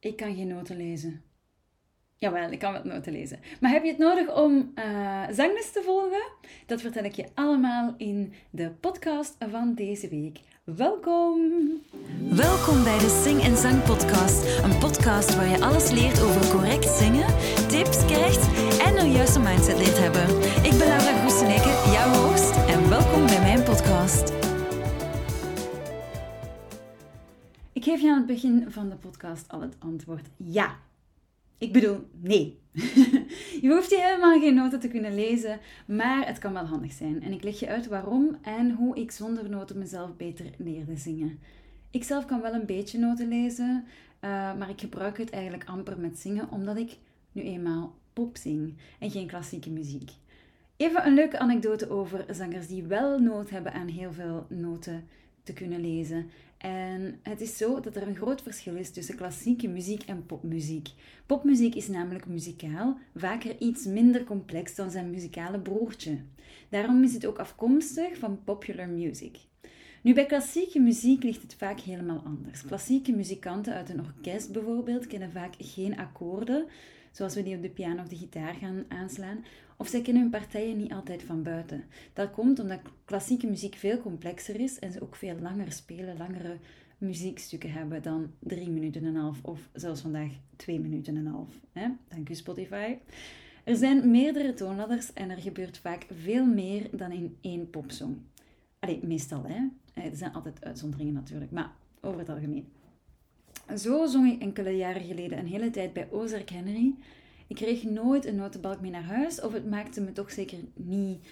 ik kan geen noten lezen. Jawel, ik kan wat noten lezen. Maar heb je het nodig om uh, zangles te volgen? Dat vertel ik je allemaal in de podcast van deze week. Welkom! Welkom bij de Sing en Zang Podcast. Een podcast waar je alles leert over correct zingen, tips krijgt en een juiste mindset leert hebben. Geef je aan het begin van de podcast al het antwoord ja. Ik bedoel, nee. je hoeft hier helemaal geen noten te kunnen lezen, maar het kan wel handig zijn. En ik leg je uit waarom en hoe ik zonder noten mezelf beter leerde zingen. Ik zelf kan wel een beetje noten lezen, uh, maar ik gebruik het eigenlijk amper met zingen, omdat ik nu eenmaal pop zing en geen klassieke muziek. Even een leuke anekdote over zangers die wel nood hebben aan heel veel noten te kunnen lezen. En het is zo dat er een groot verschil is tussen klassieke muziek en popmuziek. Popmuziek is namelijk muzikaal vaker iets minder complex dan zijn muzikale broertje. Daarom is het ook afkomstig van popular music. Nu, bij klassieke muziek ligt het vaak helemaal anders. Klassieke muzikanten uit een orkest bijvoorbeeld kennen vaak geen akkoorden, zoals we die op de piano of de gitaar gaan aanslaan, of zij kennen hun partijen niet altijd van buiten. Dat komt omdat klassieke muziek veel complexer is en ze ook veel langer spelen, langere muziekstukken hebben dan drie minuten en een half of zelfs vandaag twee minuten en een half. Hè? Dank u Spotify. Er zijn meerdere toonladders en er gebeurt vaak veel meer dan in één popsong. Allee, meestal hè. Er zijn altijd uitzonderingen natuurlijk, maar over het algemeen. Zo zong ik enkele jaren geleden een hele tijd bij Ozark Henry ik kreeg nooit een notenbalk mee naar huis, of het maakte me toch zeker niet.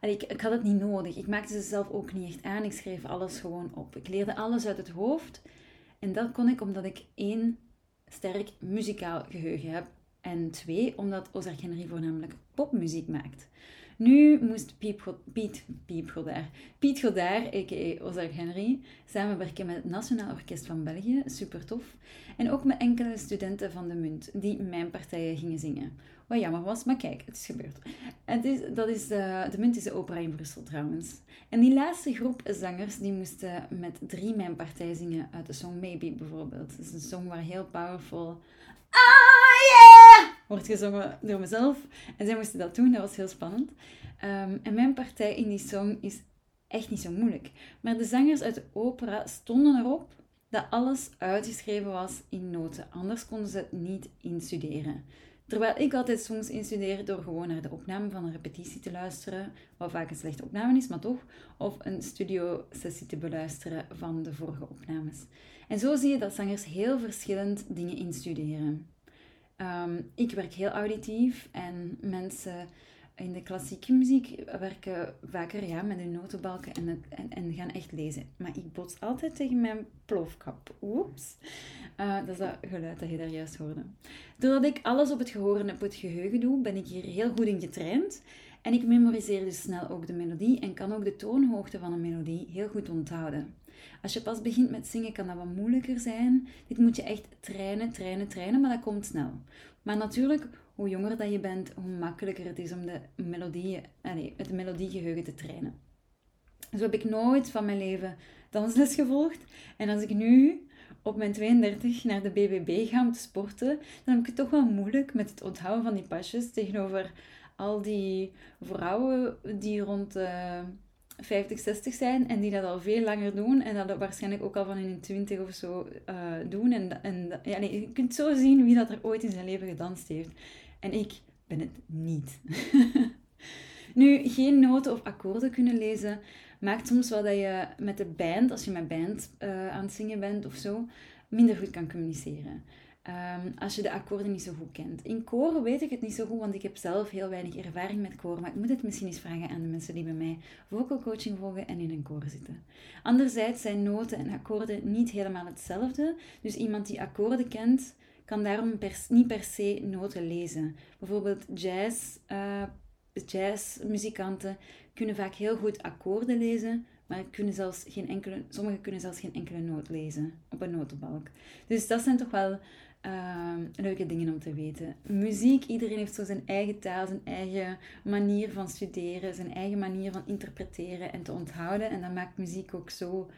ik, ik had het niet nodig. Ik maakte ze zelf ook niet echt aan. Ik schreef alles gewoon op. Ik leerde alles uit het hoofd. En dat kon ik omdat ik één sterk muzikaal geheugen heb. En twee, omdat Ozark Henry voornamelijk popmuziek maakt. Nu moest Piet, Piet, Piet Godard, Piet a.k.a. Ozark Henry, samenwerken met het Nationaal Orkest van België, super tof. En ook met enkele studenten van de Munt, die mijn partijen gingen zingen. Wat jammer was, maar kijk, het is gebeurd. Het is, dat is, uh, de Munt is de opera in Brussel trouwens. En die laatste groep zangers, die moesten met drie mijn partijen zingen uit de song Maybe bijvoorbeeld. Het is een song waar heel powerful... Wordt gezongen door mezelf. En zij moesten dat doen, dat was heel spannend. Um, en mijn partij in die song is echt niet zo moeilijk. Maar de zangers uit de opera stonden erop dat alles uitgeschreven was in noten. Anders konden ze het niet instuderen. Terwijl ik altijd songs instudeer door gewoon naar de opname van een repetitie te luisteren, wat vaak een slechte opname is, maar toch, of een studio-sessie te beluisteren van de vorige opnames. En zo zie je dat zangers heel verschillend dingen instuderen. Um, ik werk heel auditief en mensen in de klassieke muziek werken vaker ja, met hun notenbalken en, en, en, gaan echt lezen. Maar ik bots altijd tegen mijn plofkap. Oeps. Uh, dat is dat geluid dat je daar juist hoorde. Doordat ik alles op het gehoor en op het geheugen doe, ben ik hier heel goed in getraind. En ik memoriseer dus snel ook de melodie en kan ook de toonhoogte van een melodie heel goed onthouden. Als je pas begint met zingen, kan dat wat moeilijker zijn. Dit moet je echt trainen, trainen, trainen, maar dat komt snel. Maar natuurlijk, hoe jonger dat je bent, hoe makkelijker het is om de melodie, allez, het melodiegeheugen te trainen. Zo heb ik nooit van mijn leven dansles gevolgd. En als ik nu op mijn 32 naar de BBB ga om te sporten, dan heb ik het toch wel moeilijk met het onthouden van die pasjes tegenover al die vrouwen die rond... Uh, 50, 60 zijn en die dat al veel langer doen en dat waarschijnlijk ook al van in hun 20 of zo uh, doen. En, en ja, nee, je kunt zo zien wie dat er ooit in zijn leven gedanst heeft. En ik ben het niet. nu, geen noten of akkoorden kunnen lezen maakt soms wel dat je met de band, als je met band uh, aan het zingen bent of zo, minder goed kan communiceren. Um, als je de akkoorden niet zo goed kent. In koren weet ik het niet zo goed, want ik heb zelf heel weinig ervaring met koren. Maar ik moet het misschien eens vragen aan de mensen die bij mij vocal coaching volgen en in een koor zitten. Anderzijds zijn noten en akkoorden niet helemaal hetzelfde. Dus iemand die akkoorden kent, kan daarom niet per se noten lezen. Bijvoorbeeld jazz, uh, jazzmuzikanten kunnen vaak heel goed akkoorden lezen, maar kunnen zelfs geen enkele, sommigen kunnen zelfs geen enkele noot lezen op een notenbalk. Dus dat zijn toch wel Ehm, leuke dingen om te weten. Muziek, iedereen heeft zo zijn eigen taal, zijn eigen manier van studeren, zijn eigen manier van interpreteren en te onthouden. En dat maakt muziek ook zo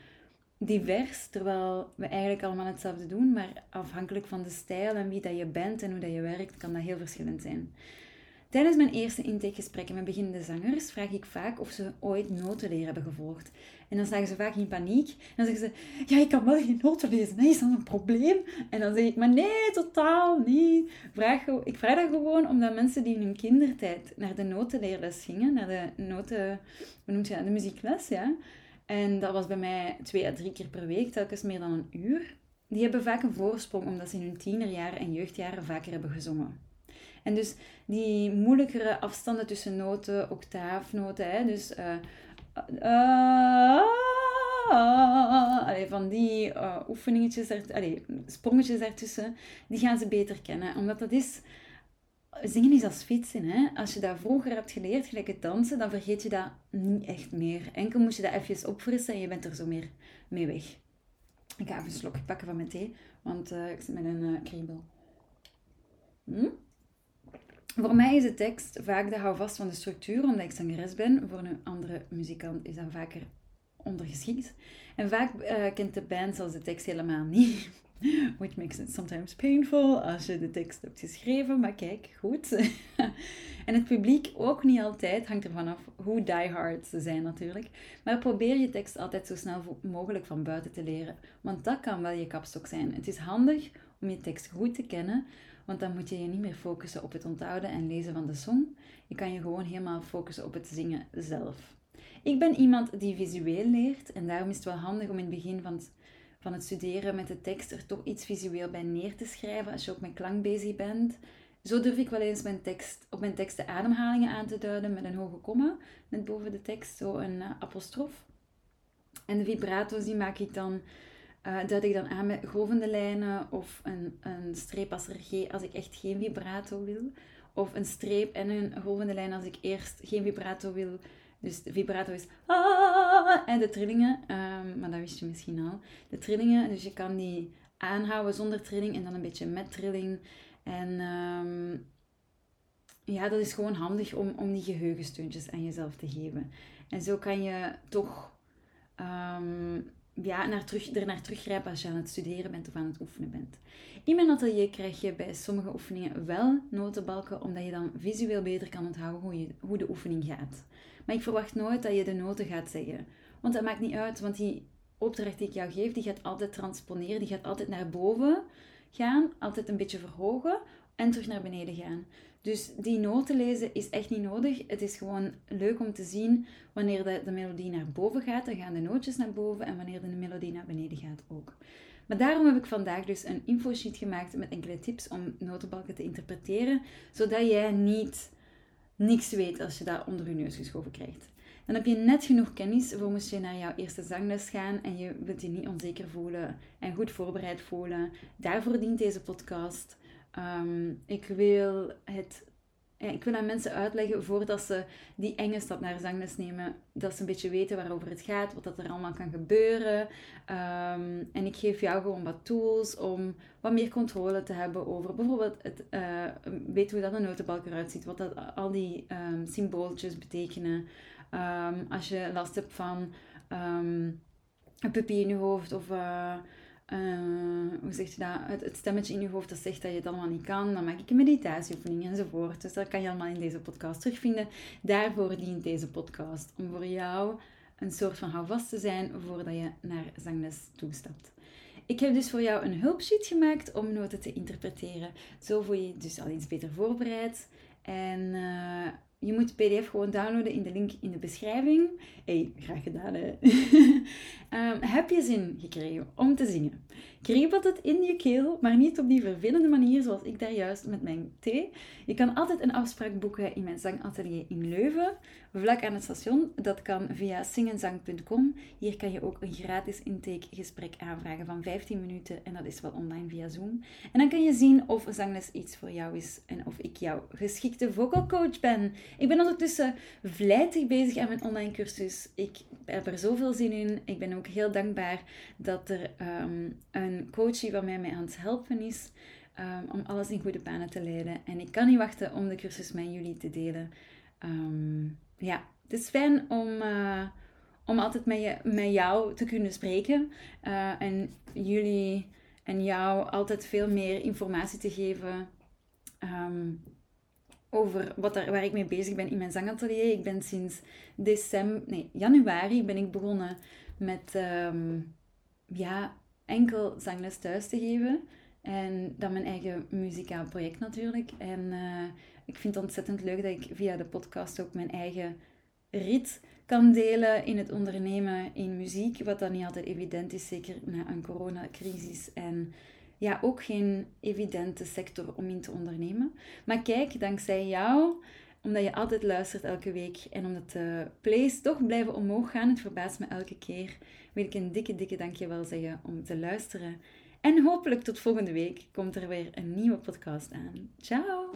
divers, terwijl we eigenlijk allemaal hetzelfde doen, maar afhankelijk van de stijl en wie dat je bent en hoe dat je werkt, kan dat heel verschillend zijn. Tijdens mijn eerste intakegesprekken met beginnende zangers vraag ik vaak of ze ooit notenleer hebben gevolgd. En dan zagen ze vaak in paniek. En dan zeggen ze, ja, ik kan wel geen noten lezen. Nee, is dat een probleem? En dan zeg ik, maar nee, totaal niet. Vraag, ik vraag dat gewoon omdat mensen die in hun kindertijd naar de notenleerles gingen, naar de noten, hoe noemt je de muziekles, ja. En dat was bij mij twee à drie keer per week, telkens meer dan een uur. Die hebben vaak een voorsprong omdat ze in hun tienerjaren en jeugdjaren vaker hebben gezongen. En dus die moeilijkere afstanden tussen noten, octaafnoten, hè, dus uh, uh, van die uh, oefeningetjes, allee, sprongetjes ertussen, die gaan ze beter kennen. Omdat dat is, zingen is als fietsen. Hè? Als je dat vroeger hebt geleerd, gelijk het dansen, dan vergeet je dat niet echt meer. Enkel moet je dat even opfrissen en je bent er zo meer mee weg. Ik ga even een slokje pakken van mijn thee, want ik zit met een kriebel. Hm? Voor mij is de tekst vaak de houvast van de structuur, omdat ik zangeres ben. Voor een andere muzikant is dat vaker ondergeschikt. En vaak uh, kent de band zelfs de tekst helemaal niet. Which makes it sometimes painful als je de tekst hebt geschreven, maar kijk, goed. en het publiek ook niet altijd, hangt ervan af hoe diehard ze zijn natuurlijk. Maar probeer je tekst altijd zo snel mogelijk van buiten te leren, want dat kan wel je kapstok zijn. Het is handig om je tekst goed te kennen, want dan moet je je niet meer focussen op het onthouden en lezen van de song. Je kan je gewoon helemaal focussen op het zingen zelf. Ik ben iemand die visueel leert en daarom is het wel handig om in het begin van het, van het studeren met de tekst er toch iets visueel bij neer te schrijven als je ook met klank bezig bent. Zo durf ik wel eens mijn tekst, op mijn tekst de ademhalingen aan te duiden met een hoge komma, net boven de tekst, zo een uh, apostrof. En de vibrato's die maak ik dan uh, duid ik dan aan met golvende lijnen of een, een streep als, er als ik echt geen vibrato wil. Of een streep en een golvende lijn als ik eerst geen vibrato wil. Dus de vibrato is ah, en de trillingen, um, maar dat wist je misschien al. De trillingen, dus je kan die aanhouden zonder trilling en dan een beetje met trilling. En um, ja, dat is gewoon handig om, om die geheugensteuntjes aan jezelf te geven. En zo kan je toch um, ja, naar terug, er naar teruggrijpen als je aan het studeren bent of aan het oefenen bent. In mijn atelier krijg je bij sommige oefeningen wel notenbalken, omdat je dan visueel beter kan onthouden hoe, je, hoe de oefening gaat. Maar ik verwacht nooit dat je de noten gaat zeggen. Want dat maakt niet uit, want die opdracht die ik jou geef, die gaat altijd transponeren, die gaat altijd naar boven gaan, altijd een beetje verhogen en terug naar beneden gaan. Dus die noten lezen is echt niet nodig. Het is gewoon leuk om te zien wanneer de, de melodie naar boven gaat, dan gaan de nootjes naar boven en wanneer de melodie naar beneden gaat ook. Maar daarom heb ik vandaag dus een infosheet gemaakt met enkele tips om notenbalken te interpreteren, zodat jij niet niks weet als je dat onder je neus geschoven krijgt. Dan heb je net genoeg kennis voor moest je naar jouw eerste zangles gaan en je wilt je niet onzeker voelen en goed voorbereid voelen. Daarvoor dient deze podcast. Ehm, ik, wil het, ja, ik wil aan mensen uitleggen voordat ze die enge stap naar zangles nemen, dat ze een beetje weten waarover het gaat, wat dat er allemaal kan gebeuren. Ehm, en ik geef jou gewoon wat tools om wat meer controle te hebben over bijvoorbeeld het weten hoe dat een notenbalk eruit ziet, wat dat, al die um, symbooltjes betekenen. als je last hebt van een pupie in je hoofd of... Uh, uh, hoe zeg je dat, het, stemmetje in je hoofd dat zegt dat je het allemaal niet kan, dan maak ik een meditatieoefening enzovoort. Dus dat kan je allemaal in deze podcast terugvinden. Daarvoor dient deze podcast, om voor jou een soort van houvast te zijn voordat je naar zangles toestapt. Ik heb dus voor jou een hulpsheet gemaakt om noten te interpreteren. Zo voel je je dus al iets beter voorbereid. En uh, je moet pdf gewoon downloaden in de link in de beschrijving. hey, graag gedaan hè. um, heb je zin gekregen om te zingen? Kriebelt het in je keel, maar niet op die vervelende manier zoals ik daar juist met mijn thee. Je kan altijd een afspraak boeken in mijn zangatelier in Leuven, vlak aan het station. Dat kan via singenzang.com. Hier kan je ook een gratis intakegesprek aanvragen van 15 minuten en dat is wel online via Zoom. En dan kan je zien of zangles iets voor jou is en of ik jouw geschikte vocal coach ben. Ik ben ondertussen vlijtig bezig aan mijn online cursus. Ik heb er zoveel zin in. Ik ben ook heel dankbaar dat er um, een coachie van mij mij aan het helpen is. Um, om alles in goede banen te leiden. En ik kan niet wachten om de cursus met jullie te delen. Um, ja, het is fijn om, uh, om altijd met, je, met jou te kunnen spreken. eh, en jullie en jou altijd veel meer informatie te geven ehm, over wat er, waar ik mee bezig ben in mijn zangatelier. Ik ben sinds december, nee, januari ben ik begonnen met ehm, ja, enkel zangles thuis te geven. En dan mijn eigen muzikaal project natuurlijk. En eh, ik vind het ontzettend leuk dat ik via de podcast ook mijn eigen rit kan delen in het ondernemen in muziek. Wat dan niet altijd evident is, zeker na een coronacrisis. En ja, ook geen evidente sector om in te ondernemen. Maar kijk, dankzij jou, omdat je altijd luistert elke week en omdat de plays toch blijven omhoog gaan, het verbaast me elke keer, wil ik een dikke, dikke dankjewel zeggen om te luisteren. En hopelijk tot volgende week komt er weer een nieuwe podcast aan. Ciao!